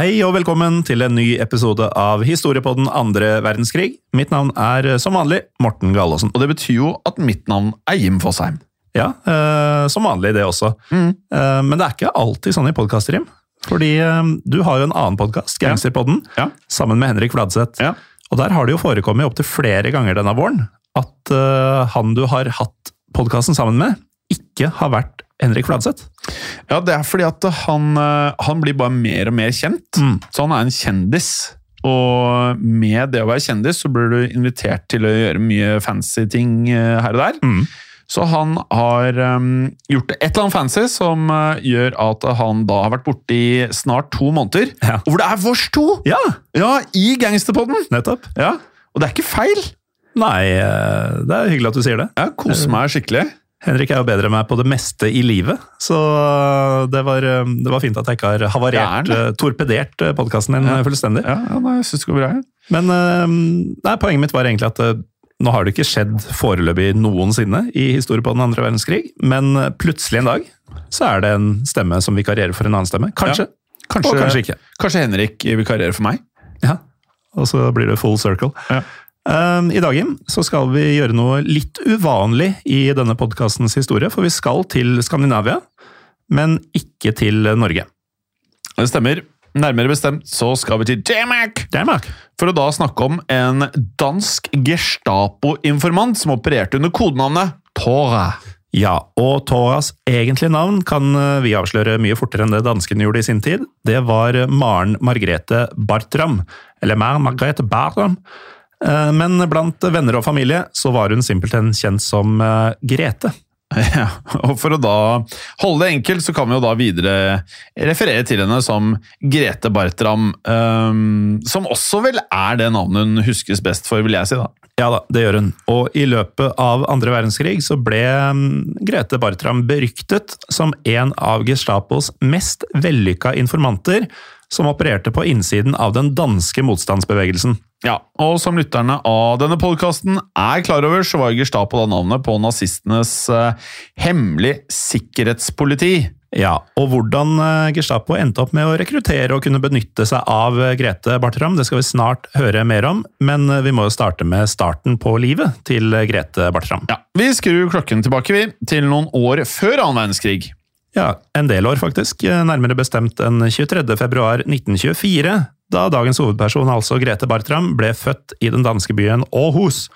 Hei og velkommen til en ny episode av Historiepodden andre verdenskrig. Mitt navn er som vanlig Morten Gallaasen. Og det betyr jo at mitt navn er Jim Fosheim. Ja, eh, som vanlig det også. Mm. Eh, men det er ikke alltid sånn i podkaster, Jim. Fordi eh, du har jo en annen podkast, Gangsterpodden, Ja. sammen med Henrik Fladseth. Ja. Og der har det jo forekommet opptil flere ganger denne våren at eh, han du har hatt podkasten sammen med, ikke har vært Henrik Fladseth. Ja, det er fordi at han, eh, han blir bare mer og mer kjent. Mm. Så han er en kjendis. Og med det å være kjendis, så blir du invitert til å gjøre mye fancy ting eh, her og der. Mm. Så han har um, gjort et eller annet fancy som uh, gjør at han da har vært borte i snart to måneder. Ja. Og hvor det er vårs to! Ja, Ja, i Gangsterpodden! nettopp. Ja, Og det er ikke feil! Nei, det er hyggelig at du sier det. Jeg koser meg skikkelig. Henrik er jo bedre enn meg på det meste i livet, så det var, eh, det var fint at jeg ikke har er havarert, eh, torpedert podkasten din Ja. fullstendig. Ja, ja nei, jeg synes det går bra. Men eh, nei, poenget mitt var egentlig at eh, nå har det ikke skjedd foreløpig noensinne i historien på den andre verdenskrig, men eh, plutselig en dag så er det en stemme som vikarierer for en annen stemme. Kanskje. Kanskje, Og kanskje ikke. Kanskje Henrik vikarierer for meg? Ja. Og så blir det full circle. Ja. Um, I dag så skal vi gjøre noe litt uvanlig i denne podkastens historie, for vi skal til Skandinavia, men ikke til Norge. Det stemmer. Nærmere bestemt så skal vi til Danmark Danmark. for å da snakke om en dansk Gestapo-informant som opererte under kodenavnet Tora. Ja, og Toras egentlige navn kan eh, vi avsløre mye fortere enn det danskene gjorde i sin tid. Det var Maren Margrethe Bartram, eller Maren Margrethe Bartram. Eh, Men blant venner og familie så var hun simpelthen kjent som eh, Grete. Ja, og For å da holde det enkelt, så kan vi jo da videre referere til henne som Grete Bartram. ehm, som også vel er det navnet hun huskes best for, vil jeg si. da. Ja da, det gjør hun. Og i løpet av andre verdenskrig så ble mm, Grete Bartram beryktet som en av Gestapos mest vellykka informanter, som opererte på innsiden av den danske motstandsbevegelsen. Ja, og som lytterne av denne podkasten er klar over, så var Gestapo da navnet på nazistenes eh, hemmelige sikkerhetspoliti. Ja, og hvordan eh, Gestapo endte opp med å rekruttere og kunne benytte seg av eh, Grete Bartram, det skal vi snart høre mer om, men eh, vi må jo starte med starten på livet til Grete Bartram. Ja, Vi skrur klokken tilbake vi, til noen år før annen verdenskrig. Ja, en del år faktisk, nærmere bestemt den 23. februar 1924, da dagens hovedperson, altså Grete Bartram, ble født i den danske byen Aarhus.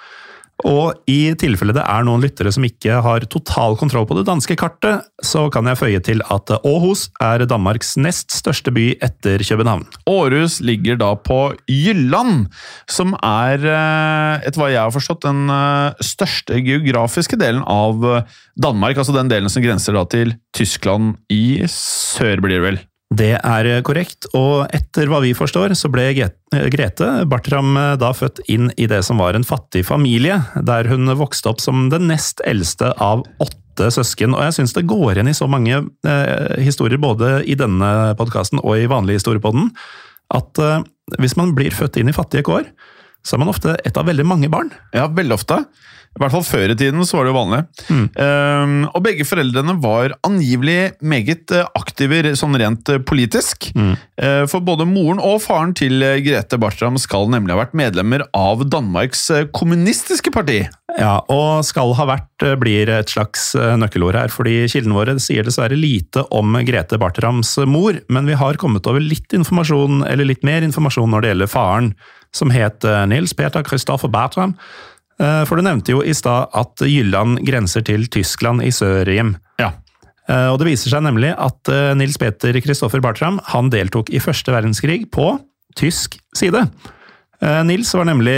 Og i tilfelle det er noen lyttere som ikke har total kontroll på det danske kartet, så kan jeg føye til at Aarhus er Danmarks nest største by etter København. Århus ligger da på Jylland, som er, eh, etter hva jeg har forstått, den eh, største geografiske delen av eh, Danmark. Altså den delen som grenser da til Tyskland i sør, blir det vel. Det er korrekt, og etter hva vi forstår, så ble Grete Bartram da født inn i det som var en fattig familie, der hun vokste opp som den nest eldste av åtte søsken. Og jeg syns det går igjen i så mange eh, historier, både i denne podkasten og i vanlig historiepodden, at eh, hvis man blir født inn i fattige kår, så er man ofte et av veldig mange barn. Ja, veldig ofte. I hvert fall før i tiden så var det jo vanlig. Mm. Um, og begge foreldrene var angivelig meget eh, aktive sånn rent eh, politisk. Mm. Uh, for både moren og faren til Grete Bartram skal nemlig ha vært medlemmer av Danmarks kommunistiske parti. Ja, og skal ha vært blir et slags nøkkelord her, fordi kildene våre sier dessverre lite om Grete Bartrams mor, men vi har kommet over litt informasjon, eller litt mer informasjon når det gjelder faren, som het Nils Peter Christoffer Bartram. Eh, For du nevnte jo i stad at Jylland grenser til Tyskland i sør, Jim. Ja. Eh, Og det viser seg nemlig at eh, Nils Peter Kristoffer Bartram han deltok i første verdenskrig på tysk side. Nils var nemlig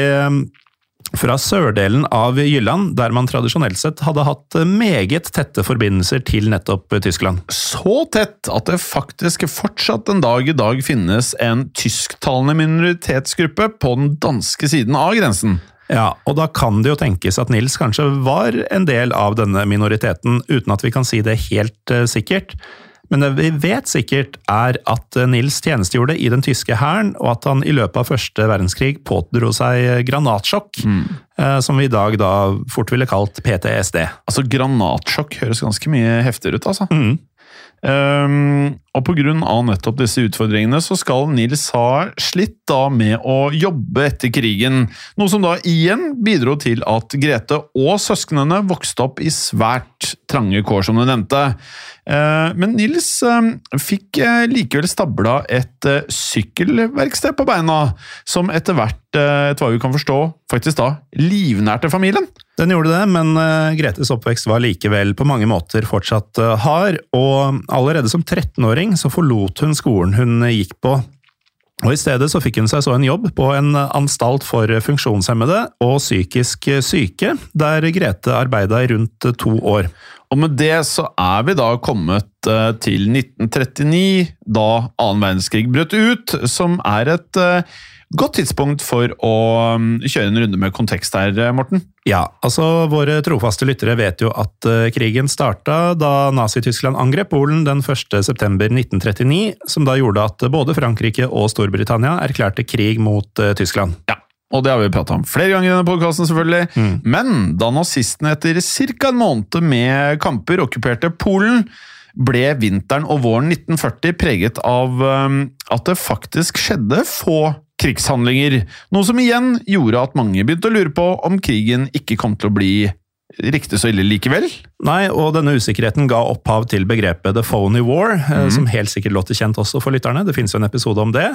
fra sørdelen av Jylland, der man tradisjonelt sett hadde hatt meget tette forbindelser til nettopp Tyskland. Så tett at det faktisk fortsatt en dag i dag finnes en tysktalende minoritetsgruppe på den danske siden av grensen. Ja, og da kan det jo tenkes at Nils kanskje var en del av denne minoriteten, uten at vi kan si det helt uh, sikkert. Men det vi vet sikkert, er at Nils tjenestegjorde i den tyske hæren, og at han i løpet av første verdenskrig pådro seg granatsjokk, mm. som vi i dag da fort ville kalt PTSD. Altså, granatsjokk høres ganske mye heftigere ut, altså. Mm. Um, og av nettopp disse utfordringene så skal Nils ha slitt da med å jobbe etter krigen, noe som da igjen bidro til at Grete og søsknene vokste opp i svært trange kår, som du nevnte. Uh, men Nils uh, fikk uh, likevel stabla et sykkelverksted på beina, som etter hvert, etter hva vi kan forstå, faktisk da livnærte familien. Den gjorde det, men Gretes oppvekst var likevel på mange måter fortsatt hard, og allerede som 13-åring så forlot hun skolen hun gikk på. Og I stedet så fikk hun seg så en jobb på en anstalt for funksjonshemmede og psykisk syke, der Grete arbeida i rundt to år. Og med det så er vi da kommet til 1939, da annen verdenskrig brøt ut, som er et godt tidspunkt for å um, kjøre en runde med kontekst her, Morten. Ja, altså våre trofaste lyttere vet jo at uh, krigen starta da Nazi-Tyskland angrep Polen den 1.9.1939, som da gjorde at både Frankrike og Storbritannia erklærte krig mot uh, Tyskland. Ja. Og det har vi prata om flere ganger i denne podkasten, selvfølgelig. Mm. Men da nazistene etter ca. en måned med kamper okkuperte Polen, ble vinteren og våren 1940 preget av um, at det faktisk skjedde få krigshandlinger, noe som igjen gjorde at mange begynte å lure på om krigen ikke kom til å bli riktig så ille likevel. Nei, og denne usikkerheten ga opphav til begrepet The Phony War, mm. som helt sikkert låter kjent også for lytterne. Det finnes jo en episode om det.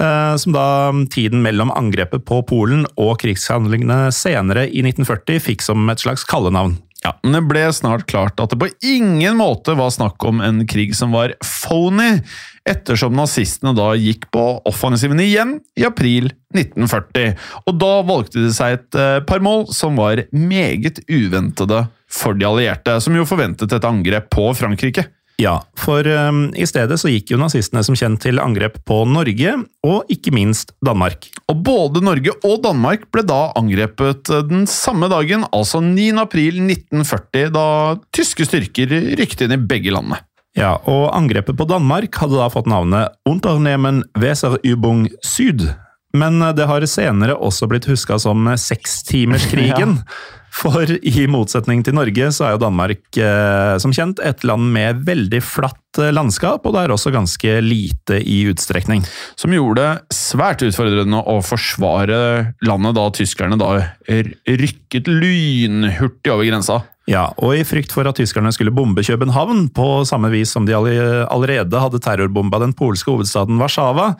eh, Som da tiden mellom angrepet på Polen og krigshandlingene senere i 1940 fikk som et slags kallenavn. Ja, men det ble snart klart at det på ingen måte var snakk om en krig som var phony, ettersom nazistene da gikk på offensiven igjen i april 1940. Og da valgte de seg et eh, par mål som var meget uventede for de allierte, som jo forventet et angrep på Frankrike. Ja, for um, i stedet så gikk jo nazistene som kjent til angrep på Norge, og ikke minst Danmark. Og både Norge og Danmark ble da angrepet den samme dagen, altså 9. april 1940, da tyske styrker rykte inn i begge landene. Ja, og angrepet på Danmark hadde da fått navnet Unternehmen Weserübung Syd. Men det har senere også blitt huska som sekstimerskrigen. For i motsetning til Norge, så er jo Danmark eh, som kjent et land med veldig flatt eh, landskap, og det er også ganske lite i utstrekning. Som gjorde det svært utfordrende å forsvare landet da tyskerne da rykket lynhurtig over grensa. Ja, og i frykt for at tyskerne skulle bombe København, på samme vis som de allerede hadde terrorbomba den polske hovedstaden Warszawa,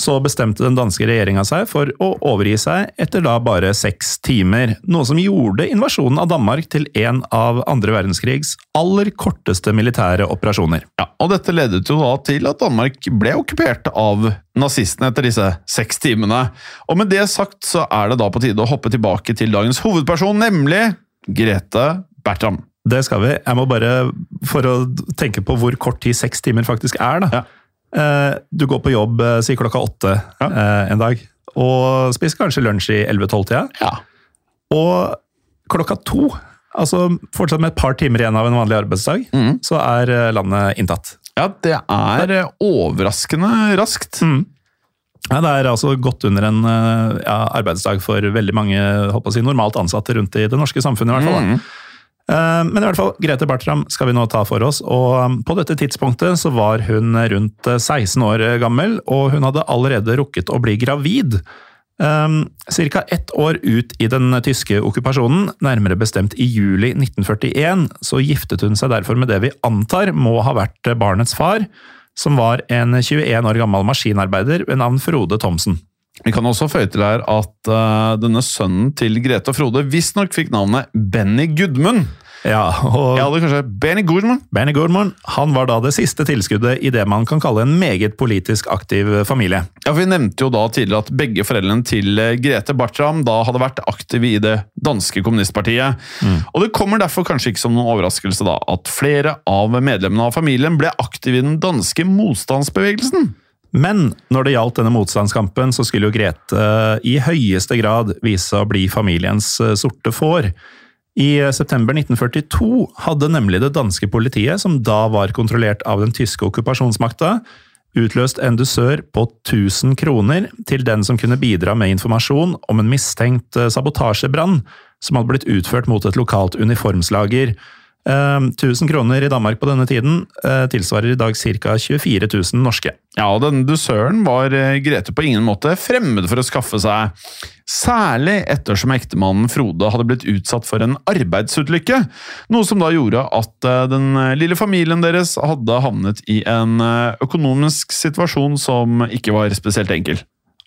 så bestemte den danske regjeringa seg for å overgi seg etter da bare seks timer, noe som gjorde invasjonen av Danmark til en av andre verdenskrigs aller korteste militære operasjoner. Ja, og dette ledet jo da til at Danmark ble okkupert av nazistene etter disse seks timene. Og med det sagt så er det da på tide å hoppe tilbake til dagens hovedperson, nemlig Grete Bertram. Det skal vi. Jeg må bare, for å tenke på hvor kort tid seks timer faktisk er, da. Ja. Eh, Du går på jobb eh, si klokka åtte Ja. eh, en dag, og spiser kanskje lunsj i 11-12-tida. Ja. Og klokka to, altså fortsatt med et par timer igjen av en vanlig arbeidsdag, mm. så er landet inntatt. Ja, det er overraskende raskt. Ja, det er altså godt under en ja, arbeidsdag for veldig mange håper si, normalt ansatte rundt i det norske samfunnet. i hvert fall. da. Eh, Men i hvert fall, Grete Bertram skal vi nå ta for oss, og um, på dette tidspunktet så var hun rundt eh, 16 år gammel, og hun hadde allerede rukket å bli gravid. Um, Cirka ett år ut i den tyske okkupasjonen, nærmere bestemt i juli 1941, så giftet hun seg derfor med det vi antar må ha vært barnets far, som var en 21 år gammel maskinarbeider ved navn Frode Thomsen. Vi kan også føye til her at uh, denne sønnen til Grete og Frode visstnok fikk navnet Benny Gudmund. Ja, og Jeg hadde kanskje Benny Goodman. Benny Goodman han var da det siste tilskuddet i det man kan kalle en meget politisk aktiv familie. Ja, for Vi nevnte jo da tidligere at begge foreldrene til eh, Grete Bartram da hadde vært aktive i det danske kommunistpartiet. Og Det kommer derfor kanskje ikke som noen overraskelse da at flere av medlemmene av familien ble aktive i den danske motstandsbevegelsen. Men når det gjaldt denne motstandskampen, så skulle jo Grete eh, i høyeste grad vise å bli familiens eh, sorte får. I eh, september 1942 hadde nemlig det danske politiet, som da var kontrollert av den tyske okkupasjonsmakta, utløst en dusør på 1000 kroner til den som kunne bidra med informasjon om en mistenkt sabotasjebrann som hadde blitt utført mot et lokalt uniformslager. Eh, 1000 kroner i Danmark på denne tiden eh, tilsvarer i dag ca. 24 000 norske. Ja, og denne dusøren var eh, Grete på ingen måte fremmed for å skaffe seg. Særlig ettersom ektemannen Frode hadde blitt utsatt for en arbeidsulykke. Noe som da gjorde at eh, den lille familien deres hadde havnet i en eh, økonomisk situasjon som ikke var spesielt enkel.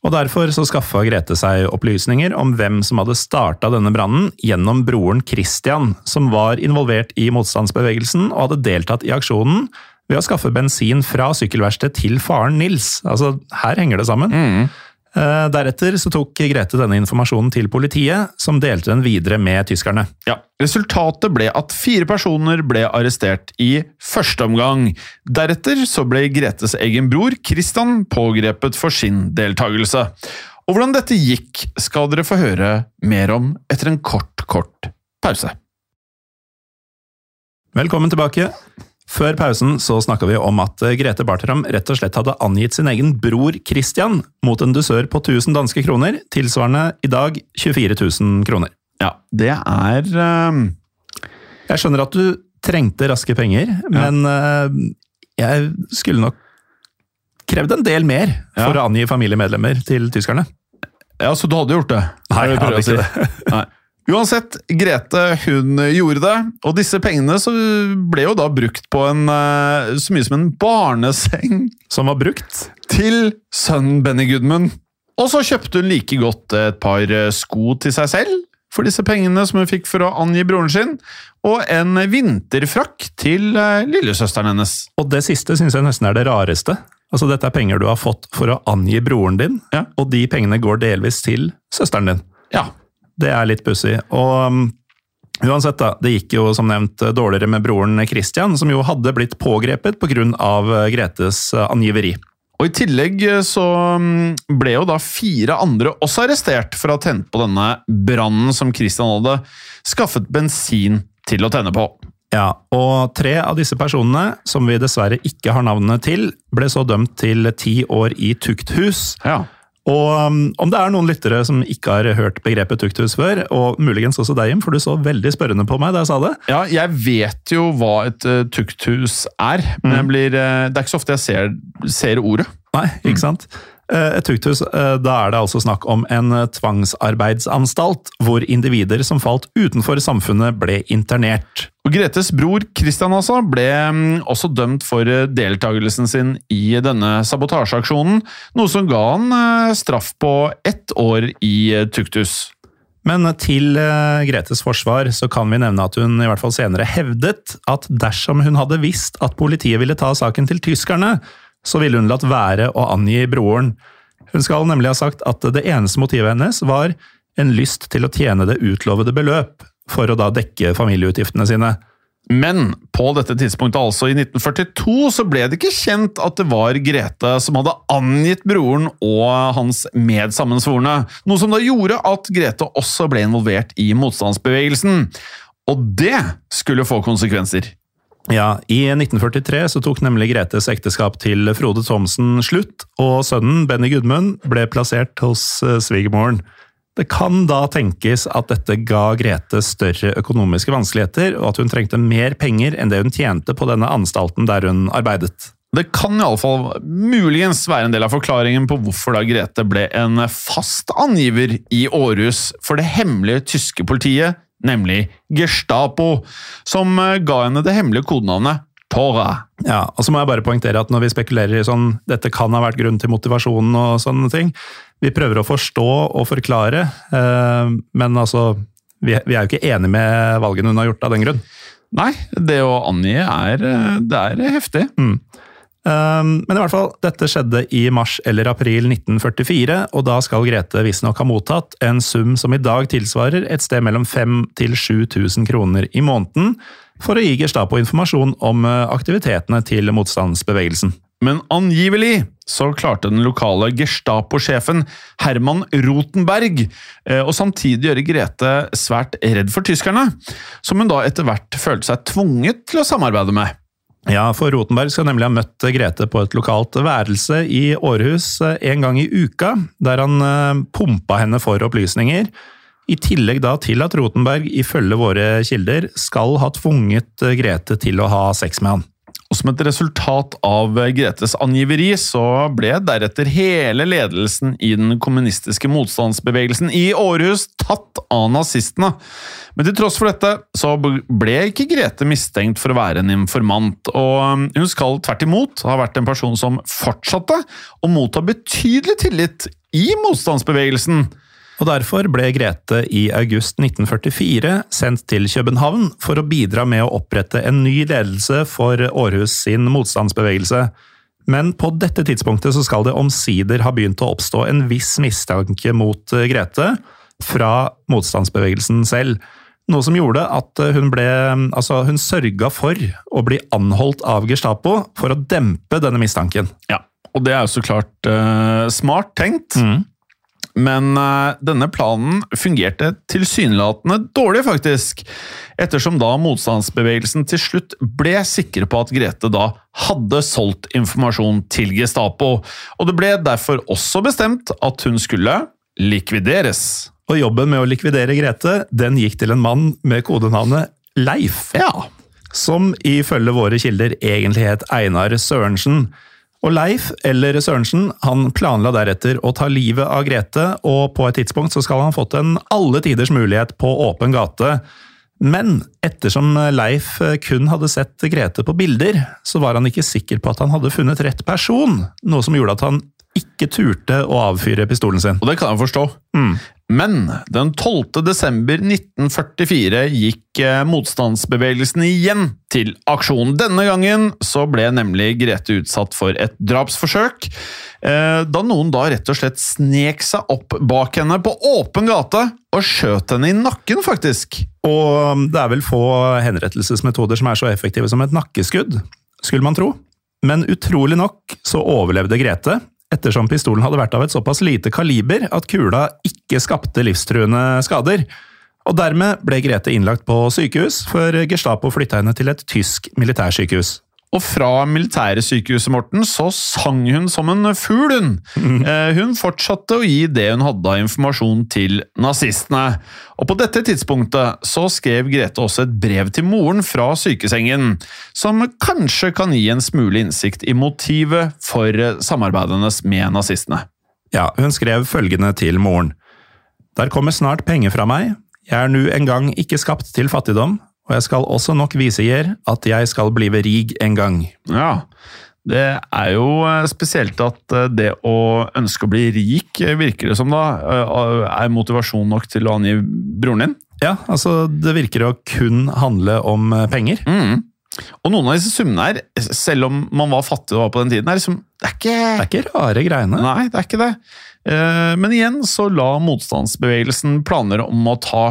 Og Derfor så skaffa Grete seg opplysninger om hvem som hadde starta denne brannen, gjennom broren Christian, som var involvert i motstandsbevegelsen og hadde deltatt i aksjonen ved å skaffe bensin fra sykkelverkstedet til faren Nils. Altså, her henger det sammen. Eh, Deretter så tok Grete denne informasjonen til politiet, som delte den videre med tyskerne. Ja, Resultatet ble at fire personer ble arrestert i første omgang. Deretter så ble Gretes egen bror Christian pågrepet for sin deltakelse. Og hvordan dette gikk, skal dere få høre mer om etter en kort, kort pause. Velkommen tilbake. Før pausen så snakka vi om at eh, Grete Bartram rett og slett hadde angitt sin egen bror Christian mot en dusør på 1000 danske kroner, tilsvarende i dag 24 000 kroner. Ja, det er eh, Jeg skjønner at du trengte raske penger, men uh, jeg skulle nok krevd en del mer for Ja. å angi familiemedlemmer til tyskerne. Ja, så du hadde gjort det? Nei, jeg hadde ikke det. Nei. Uansett, Grete hun gjorde det, og disse pengene så ble jo da brukt på en, eh, så mye som en barneseng Som var brukt. til sønnen Benny Goodman. Og så kjøpte hun like godt et par eh, sko til seg selv for disse pengene som hun fikk for å angi broren sin, og en vinterfrakk til eh, lillesøsteren hennes. Og det siste syns jeg nesten er det rareste. Altså, Dette er penger du har fått for å angi broren din, Ja. og de pengene går delvis til søsteren din. Ja, Det er litt pussig. Og um, uansett, da. Det gikk jo som nevnt dårligere med broren Christian, som jo hadde blitt pågrepet pga. Gretes uh, angiveri. Og I tillegg eh, så mm, ble jo da fire andre også arrestert for å ha tent på denne brannen som Christian hadde skaffet bensin til å tenne på. Ja, og tre av disse personene, som vi dessverre ikke har navnene til, ble så dømt til ti år i tukthus. Ja. Og um, om det er noen lyttere som ikke har hørt begrepet tukthus før, og muligens også deg, Jim, for du så veldig spørrende på meg da jeg sa det. Ja, jeg vet jo hva et uh, tukthus er, men mm. blir, uh, det er ikke så ofte jeg ser, ser ordet. Nei, ikke sant? Eh, Et tukthus, eh, da er det altså snakk om en eh, tvangsarbeidsanstalt, hvor individer som falt utenfor samfunnet ble internert. Og Gretes bror Christian altså ble mm, også dømt for deltakelsen sin i denne sabotasjeaksjonen, noe som ga han straff på ett år i tukthus. Men til Gretes forsvar så kan vi nevne at hun i hvert fall senere hevdet at dersom hun hadde visst at politiet ville ta saken til tyskerne, så ville hun latt være å angi broren. Hun skal nemlig ha sagt at det eneste motivet hennes var en lyst til å tjene det utlovede beløp, for å da dekke familieutgiftene sine. Men på dette tidspunktet, altså i 1942, så ble det ikke kjent at det var Grete som hadde angitt broren og hans medsammensvorne, noe som da gjorde at Grete også ble involvert i motstandsbevegelsen. Og det skulle få konsekvenser. Ja, I 1943 så tok nemlig Gretes ekteskap til Frode Thomsen slutt, og sønnen Benny Gudmund ble plassert hos eh, svigermoren. Det kan da tenkes at dette ga Grete større økonomiske vanskeligheter, og at hun trengte mer penger enn det hun tjente på denne anstalten der hun arbeidet. Det kan iallfall muligens være en del av forklaringen på hvorfor da Grete ble en fast angiver i Århus for det hemmelige tyske politiet, nemlig Gestapo, som eh, ga henne det hemmelige kodenavnet Tora. Ja, og så må jeg bare poengtere at når vi spekulerer i sånn dette kan ha vært grunn til motivasjonen og sånne ting, vi prøver å forstå og forklare, eh, men altså Vi, er jo ikke enige med valgene hun har gjort av den grunn. Nei, det å angi er, eh, det er heftig. Um, men i hvert fall, dette skjedde i mars eller april 1944, og da skal Grete visstnok ha mottatt en sum som i dag tilsvarer et sted mellom 5000 til 7000 kroner i måneden, for å gi Gestapo informasjon om eh, aktivitetene til motstandsbevegelsen. Men angivelig så klarte den lokale Gestapo-sjefen Herman Rotenberg eh, å samtidig gjøre Grete svært redd for tyskerne, som hun da etter hvert følte seg tvunget til å samarbeide med. Ja, for Rotenberg skal nemlig ha møtt Grete på et lokalt værelse i Århus eh, en gang i uka, der han eh, pumpa henne for opplysninger. I tillegg da til at Rotenberg, ifølge våre kilder, skal ha tvunget eh, Grete til å ha sex med han. Og Som et resultat av Gretes angiveri så ble deretter hele ledelsen i den kommunistiske motstandsbevegelsen i Århus tatt av nazistene. Men til tross for dette så ble ikke Grete mistenkt for å være en informant, og hun skal tvert imot ha vært en person som fortsatte å motta betydelig tillit i motstandsbevegelsen. Og Derfor ble Grete i august 1944 sendt til København for å bidra med å opprette en ny ledelse for Århus sin motstandsbevegelse. Men på dette tidspunktet så skal det omsider ha begynt å oppstå en viss mistanke mot eh, Grete fra motstandsbevegelsen selv. Noe som gjorde at hun ble Altså, hun sørga for å bli anholdt av Gestapo for å dempe denne mistanken. Ja, og det er jo så klart uh, smart tenkt. Men eh, denne planen fungerte tilsynelatende dårlig, faktisk. Ettersom da motstandsbevegelsen til slutt ble sikre på at Grete da hadde solgt informasjon til Gestapo. Og det ble derfor også bestemt at hun skulle likvideres. Og jobben med å likvidere Grete, den gikk til en mann med kodenavnet Leif. Ja, som ifølge våre kilder egentlig het Einar Sørensen. Og Leif, eller Sørensen, han planla deretter å ta livet av Grete, og på et tidspunkt så skal han ha fått en alle tiders mulighet på åpen gate. Men ettersom Leif kun hadde sett Grete på bilder, så var han ikke sikker på at han hadde funnet rett person, noe som gjorde at han ikke turte å avfyre pistolen sin. og det kan jeg forstå. Men den 12. desember 1944 gikk eh, motstandsbevegelsen igjen til aksjon. Denne gangen så ble nemlig Grete utsatt for et drapsforsøk, eh, da noen da rett og slett snek seg opp bak henne på åpen gate og skjøt henne i nakken, faktisk. Og det er vel få henrettelsesmetoder som er så effektive som et nakkeskudd, skulle man tro. Men utrolig nok så overlevde Grete, ettersom pistolen hadde vært av et såpass lite kaliber at kula ikke skapte livstruende skader. Og dermed ble Grete innlagt på sykehus, før Gestapo flytta henne til et tysk militærsykehus. Og fra militæresykehuset, Morten, så sang hun som en fugl, hun. Eh, Hun fortsatte å gi det hun hadde av informasjon til nazistene. Og på dette tidspunktet så skrev Grete også et brev til moren fra sykesengen, som kanskje kan gi en smule innsikt i motivet for samarbeidene samarbeidet hennes med nazistene. Ja, hun skrev følgende til moren. Der kommer snart penger fra meg. Jeg er nu en gang ikke skapt til fattigdom, og jeg skal også nok vise jer at jeg skal blive rig en gang. Ja, det er jo eh, spesielt at eh, det å ønske å bli rik, virker det som da, eh, er motivasjon nok til å angi broren din. Ja, altså, det virker å kun handle om penger. Mm. Og noen av disse summene her, selv om man var fattig og var på den tiden, er liksom, det er ikke Det er ikke rare greiene. Nei, det er ikke det. Men igjen så la motstandsbevegelsen planer om å ta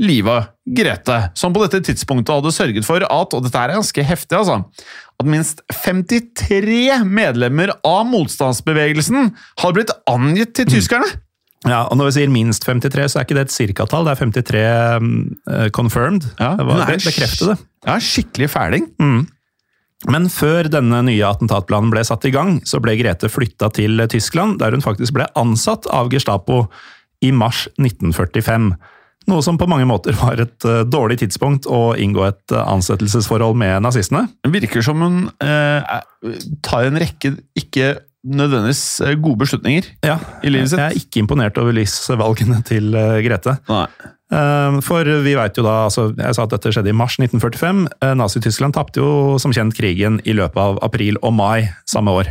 livet Grete, som på dette tidspunktet hadde sørget for at, og dette er ganske heftig, altså, at minst 53 medlemmer av motstandsbevegelsen har blitt angitt til tyskerne. Ja, og Når vi sier minst 53, så er ikke det et cirkatall, det er 53 um, confirmed. Ja, det var, hun be- bekrefte det. Ja, skikkelig fæling. Men før denne nye attentatplanen ble satt i gang, så ble Grete flytta til Tyskland, der hun faktisk ble ansatt av Gestapo i mars 1945. Noe som på mange måter var et uh, dårlig tidspunkt å inngå et uh, ansettelsesforhold med nazistene. Det virker som hun er- tar en rekke ikke nødvendigvis gode beslutninger Ja, i livet sitt. jeg er ikke imponert over livsvalgene til Grete. Nei. For vi vet jo da, altså jeg sa at dette skjedde i mars 1945. Eh, Nazi-Tyskland tapte jo som kjent krigen i løpet av april og mai samme år.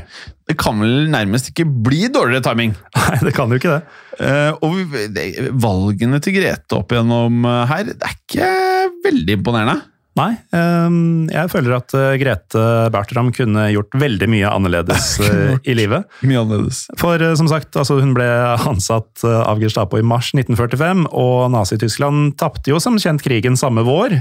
Det kan vel nærmest ikke bli dårligere timing. Nei, det kan jo ikke det. Eh, og valgene til Grete opp igjennom eh, her, det er ikke veldig imponerende. Nei, eh, jeg føler at eh, Grete Bertram kunne gjort veldig mye annerledes i livet. Mye annerledes. For som sagt, altså, hun ble ansatt av Gestapo i mars 1945, og Nazi-Tyskland tapte jo som kjent krigen samme vår,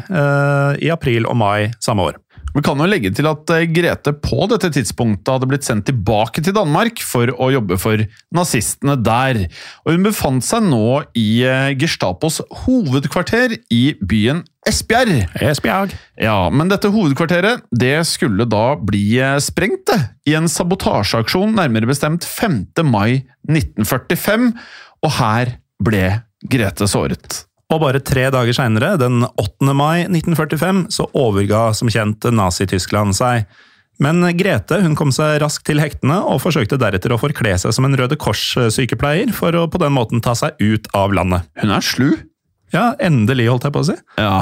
i april og mai samme år. Vi kan jo legge til at eh, Grete på dette tidspunktet hadde blitt sendt tilbake til Danmark for å jobbe for nazistene der. Og hun befant seg nå i eh, Gestapos hovedkvarter i byen Esbjerg. Esbjerg. Ja, men dette hovedkvarteret det skulle da bli eh, sprengt det, i en sabotasjeaksjon nærmere bestemt 5. mai 1945, og her ble Grete såret. Og bare tre dager seinere, den 8. mai 1945, så overga som kjent Nazi-Tyskland seg. Men Grete hun kom seg raskt til hektene og forsøkte deretter å forkle seg som en Røde Kors-sykepleier, for å på den måten ta seg ut av landet. Hun er slu. Ja, endelig, holdt jeg på å si. Ja,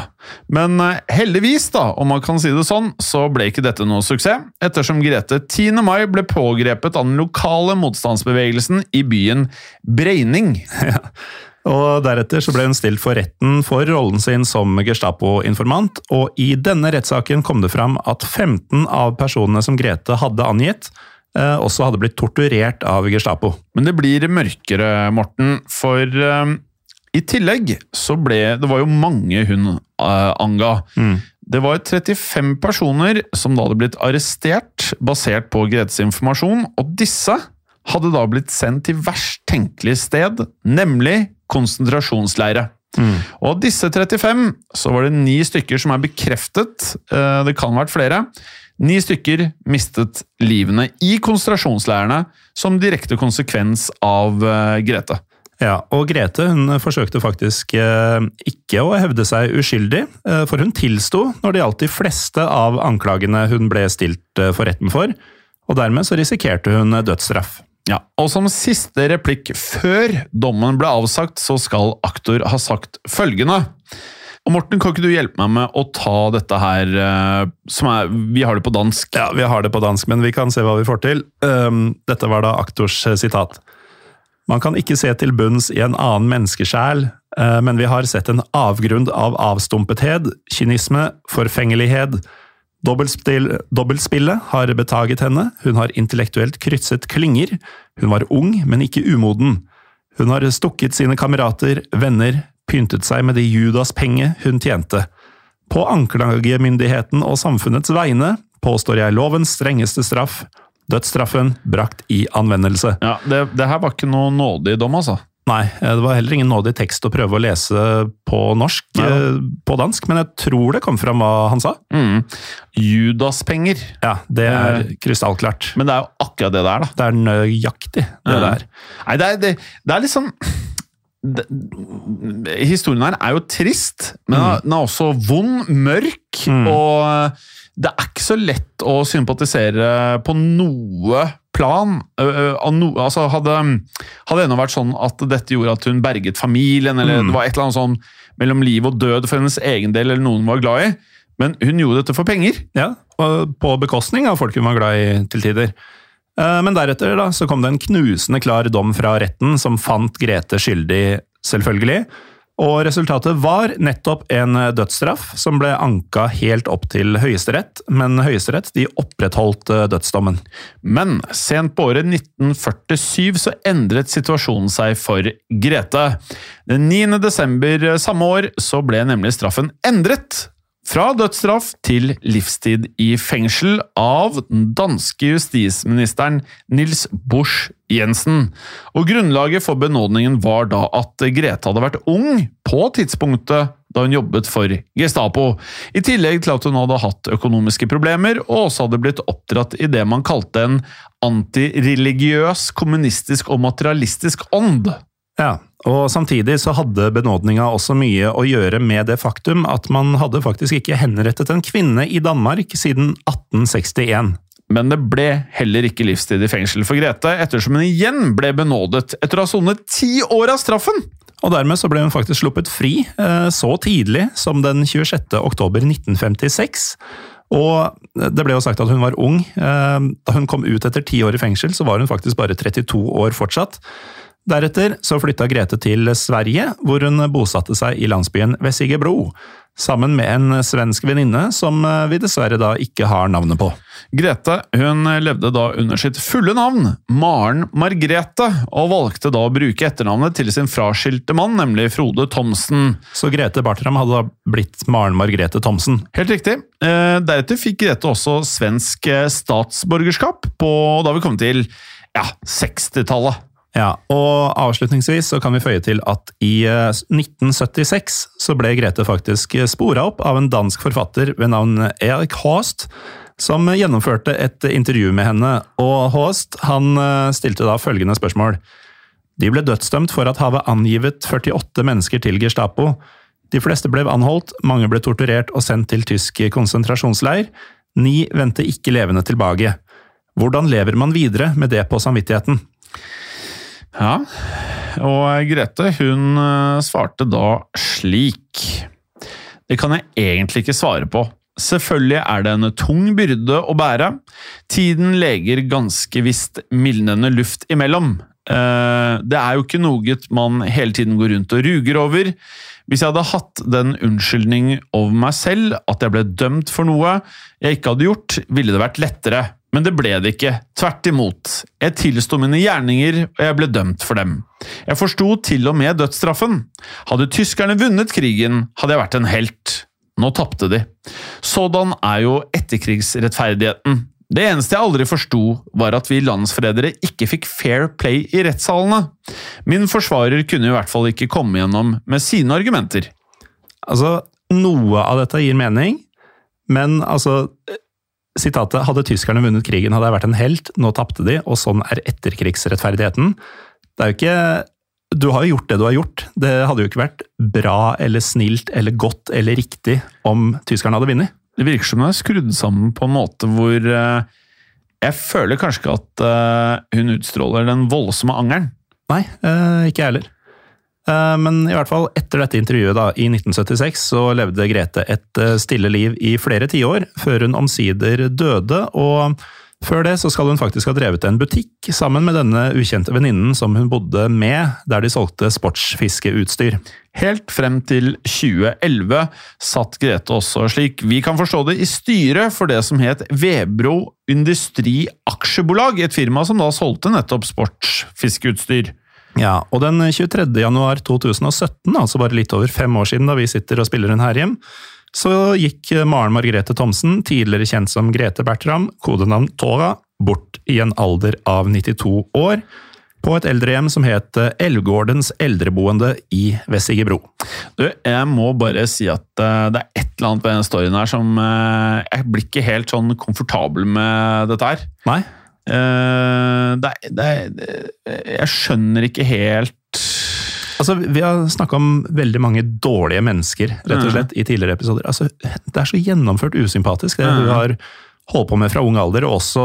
Men eh, heldigvis, da, om man kan si det sånn, så ble ikke dette noe suksess, ettersom Grete 10. mai ble pågrepet av den lokale motstandsbevegelsen i byen Breining. Og Deretter så ble hun stilt for retten for rollen sin som Gestapo-informant, og i denne rettssaken kom det fram at 15 av personene som Grete hadde angitt, eh, også hadde blitt torturert av Gestapo. Men det blir mørkere, Morten, for eh, i tillegg så ble Det var jo mange hun eh, anga. Det var 35 personer som da hadde blitt arrestert basert på Gretes informasjon, og disse hadde da blitt sendt til verst tenkelig sted, nemlig konsentrasjonsleire. Og disse 35 så var det ni stykker som er bekreftet, eh, det kan ha vært flere. Ni stykker mistet livene i konsentrasjonsleirene som direkte konsekvens av eh, Grete. Ja, og Grete hun forsøkte faktisk eh, ikke å hevde seg uskyldig, for hun tilsto når det gjaldt de fleste av anklagene hun ble stilt for retten for, og dermed så risikerte hun dødsstraff. Ja, og som siste replikk før dommen ble avsagt, så skal aktor ha sagt følgende. Og Morten, kan ikke du hjelpe meg med å ta dette her eh, som er Vi har det på dansk. Ja, vi har det på dansk, men vi kan se hva vi får til. Um, dette var da aktors eh, sitat. Man kan ikke se til bunns i en annen menneskesjel, eh, men vi har sett en avgrunn av avstumpethet, kynisme, forfengelighet. Dobbeltspill, dobbeltspillet har betaget henne, hun har intellektuelt krysset klinger, hun var ung, men ikke umoden. Hun har stukket sine kamerater, venner, pyntet seg med de Judas-penge hun tjente. På anklagemyndigheten og samfunnets vegne påstår jeg lovens strengeste straff, dødsstraffen brakt i anvendelse. Ja, det, det her var ikke noe nådig dom, altså. Nei, eh, det var heller ingen nådig tekst å prøve å lese på norsk, ja. eh, på dansk, men jeg tror det kom fram hva han sa. Mm. Judaspenger. Ja, det er Eh. krystallklart. Men det er jo akkurat det der, da. Det er nøyaktig, det Ja. der. Nei, det er, det, det er liksom det, Historien her er jo trist, men Mm. den er også vond, mørk, og det er ikke så lett å sympatisere på noe plan. No, altså hadde, hadde det ennå vært sånn at dette gjorde at hun berget familien, eller Mm. det var et eller annet sånn mellom liv og død for hennes egen del, eller noen hun var glad i, men hun gjorde dette for penger. Ja, og på bekostning av folk hun var glad i til tider. Eh, Men deretter da, så kom det en knusende klar dom fra retten som fant Grete skyldig, selvfølgelig. Og resultatet var nettopp en dødsstraff som ble anka helt opp til Høyesterett, men Høyesterett de opprettholdt eh, dødsdommen. Men sent på året 1947 så endret situasjonen seg for Grete. Den 9. desember samme år så ble nemlig straffen endret. Fra dødsstraff til livstid i fengsel av den danske justisministeren Nils Busch Jensen. Og Grunnlaget for benådningen var da at Grete hadde vært ung på tidspunktet da hun jobbet for Gestapo, i tillegg til at hun hadde hatt økonomiske problemer og også hadde blitt oppdratt i det man kalte en antireligiøs, kommunistisk og materialistisk ånd. Ja, og samtidig så hadde benådninga også mye å gjøre med det faktum at man hadde faktisk ikke henrettet en kvinne i Danmark siden 1861. Men det ble heller ikke livstid i fengsel for Grete, ettersom hun igjen ble benådet etter å ha sonet ti år av straffen! Og dermed så ble hun faktisk sluppet fri eh, så tidlig som den 26. oktober 1956. Og det ble jo sagt at hun var ung. Eh, Da hun kom ut etter ti år i fengsel, så var hun faktisk bare 32 år fortsatt. Deretter så flytta Grete til Sverige, hvor hun bosatte seg i landsbyen Vessigebro, sammen med en svensk venninne som vi dessverre da ikke har navnet på. Grete hun levde da under sitt fulle navn, Maren Margrete, og valgte da å bruke etternavnet til sin fraskilte mann, nemlig Frode Thomsen. Så Grete Bartram hadde da blitt Maren Margrete Thomsen. Helt riktig. Eh, deretter fikk Grete også svensk eh, statsborgerskap, på, da vi kom til ja, 60-tallet. Ja, og avslutningsvis så kan vi føye til at i eh, 1976 så ble Grete faktisk spora opp av en dansk forfatter ved navn Erik Haast, som gjennomførte et intervju med henne, og Haast han eh, stilte da følgende spørsmål. De ble dødsdømt for at havet angivet 48 mennesker til Gestapo. De fleste ble anholdt, mange ble torturert og sendt til tysk konsentrasjonsleir. Ni vendte ikke levende tilbake. Hvordan lever man videre med det på samvittigheten? Ja, og Grete hun eh, svarte da slik. Det kan jeg egentlig ikke svare på. Selvfølgelig er det en tung byrde å bære. Tiden leger ganske visst mildnende luft imellom. Eh, Det er jo ikke noe man hele tiden går rundt og ruger over. Hvis jeg hadde hatt den unnskyldning over meg selv at jeg ble dømt for noe jeg ikke hadde gjort, ville det vært lettere. Men det ble det ikke. Tvert imot. Jeg tilsto mine gjerninger, og jeg ble dømt for dem. Jeg forsto til og med dødsstraffen. Hadde tyskerne vunnet krigen, hadde jeg vært en helt. Nå tapte de. Sådan er jo etterkrigsrettferdigheten. Det eneste jeg aldri forsto, var at vi landsforrædere ikke fikk fair play i rettssalene. Min forsvarer kunne i hvert fall ikke komme gjennom med sine argumenter. Altså, noe av dette gir mening, men altså Sitatet 'Hadde tyskerne vunnet krigen, hadde jeg vært en helt. Nå tapte de, og sånn er etterkrigsrettferdigheten'. Det er jo ikke Du har jo gjort det du har gjort. Det hadde jo ikke vært bra eller snilt eller godt eller riktig om tyskerne hadde vunnet. Det virker som det er skrudd sammen på en måte hvor eh, Jeg føler kanskje ikke at eh, hun utstråler den voldsomme angeren. Nei, eh, ikke jeg heller. Eh, Men i hvert fall etter dette intervjuet da, i 1976 så levde Grete et eh, stille liv i flere tiår, før hun omsider døde. og før det så skal hun faktisk ha drevet en butikk sammen med denne ukjente venninnen som hun bodde med, der de solgte sportsfiskeutstyr. Helt frem til 2011 satt Grete også, slik vi kan forstå det, i styret for det som het Vebro Industri Aksjebolag, et firma som da solgte nettopp sportsfiskeutstyr. Ja, og den 23. januar 2017, altså bare litt over fem år siden da vi sitter og spiller inn her så gikk Maren Margrethe Thomsen, tidligere kjent som Grete Bertram, kodenavn Tora, bort i en alder av 92 år, på et eldrehjem som het Elvgårdens eldreboende i Vessigebro. Du, jeg må bare si at eh, det er et eller annet ved denne storyen her som eh, Jeg blir ikke helt sånn komfortabel med dette her. Nei? Eh, det, det, jeg skjønner ikke helt Altså, Vi har snakka om veldig mange dårlige mennesker rett og slett, i tidligere episoder. Altså, Det er så gjennomført usympatisk, det Mhm. hun har holdt på med fra ung alder, og også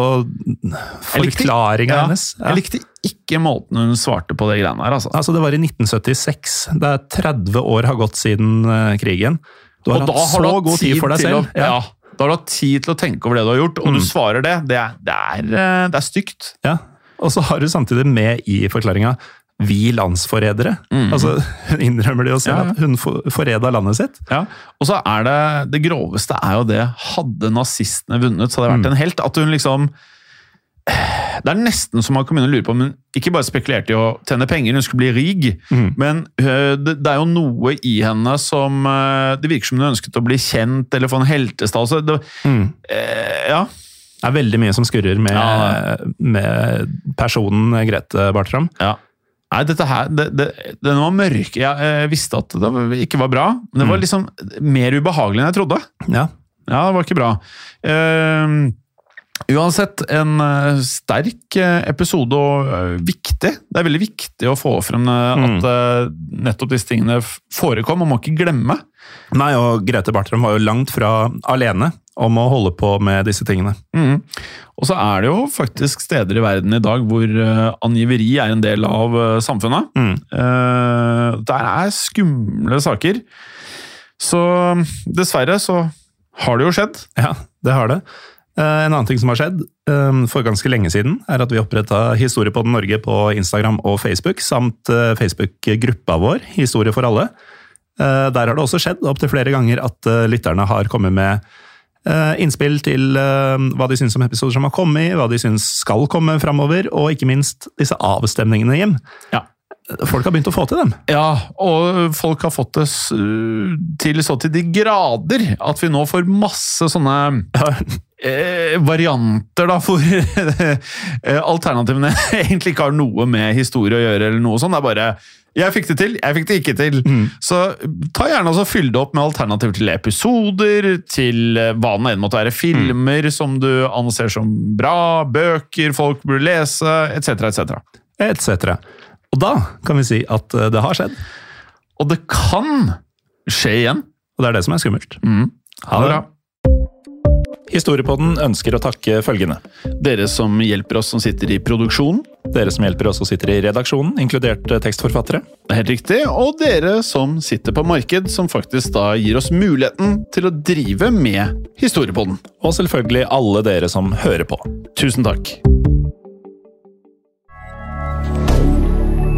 forklaringa Ja, hennes. Ja. Jeg likte ikke måten hun svarte på det greiene her. altså. Altså, Det var i 1976. Det er 30 år har gått siden eh, krigen. Du har Og hatt så har du god tid for deg selv. Å, ja. Da har du hatt tid til å tenke over det du har gjort, og Mm. du svarer det. Det er, det er, eh, det er stygt. Ja. Og så har du samtidig med i forklaringa 'vi landsforrædere'. Altså, hun innrømmer det jo selv Mm. Ja, ja. at hun for- forræda landet sitt. Ja. Og så er det det groveste er jo det Hadde nazistene vunnet, så hadde det vært Mm. en helt. At hun liksom Det er nesten som man kan begynne å lure på om hun ikke bare spekulerte i å tjene penger, hun skulle bli rig, mm. men øh, det, det er jo noe i henne som øh, Det virker som hun ønsket å bli kjent eller få en heltestatus. Mm. eh, ja. Det er veldig mye som skurrer med, Ja. med personen Grete Bartram. Ja. Nei, dette her, det, det, Den var mørk. Jeg, jeg visste at det ikke var bra, men det var liksom mer ubehagelig enn jeg trodde. Ja. Ja, det var ikke bra. Ehm, Uansett, en eh, sterk eh, episode og eh, viktig. Det er veldig viktig å få frem at mm. nettopp disse tingene forekom, og må ikke glemme. Nei, og Grete Bartram var jo langt fra alene om å holde på med disse tingene. Mm. Og så er det jo faktisk steder i verden i dag hvor angiveri er en del av samfunnet. Mm. Der er skumle saker. Så dessverre så har det jo skjedd. Ja, det har det. Eh, En annen ting som har skjedd eh, for ganske lenge siden, er at vi oppretta Historiepodden Norge på Instagram og Facebook, samt eh, Facebook-gruppa vår, Historie for alle. Der har det også skjedd opptil flere ganger at lytterne har kommet med innspill til hva de syns om episoder som har kommet, hva de syns skal komme framover, og ikke minst disse avstemningene, Jim. Ja. Folk har begynt å få til dem. Ja, og folk har fått det til så til de grader at vi nå får masse sånne eh, varianter, da, hvor eh, alternativene egentlig ikke har noe med historie å gjøre, eller noe sånt. Det er bare 'jeg fikk det til, jeg fikk det ikke til'. Så ta gjerne og så fyll det opp med alternativer til episoder, til eh, hva det enn måtte være. Filmer som du anser som bra, bøker folk burde lese, etc., etc. Etc. Og da kan vi si at eh, det har skjedd, Og det kan skje igjen. og det er det som er skummelt. Mm. Ha det bra. Historiepodden ønsker å takke følgende. Dere som hjelper oss som sitter i produksjonen. Dere som hjelper oss som sitter i redaksjonen, inkludert eh, tekstforfattere. Det er Helt riktig. Og dere som sitter på marked, som faktisk da gir oss muligheten til å drive med Historiepodden. Og selvfølgelig alle dere som hører på. Tusen takk.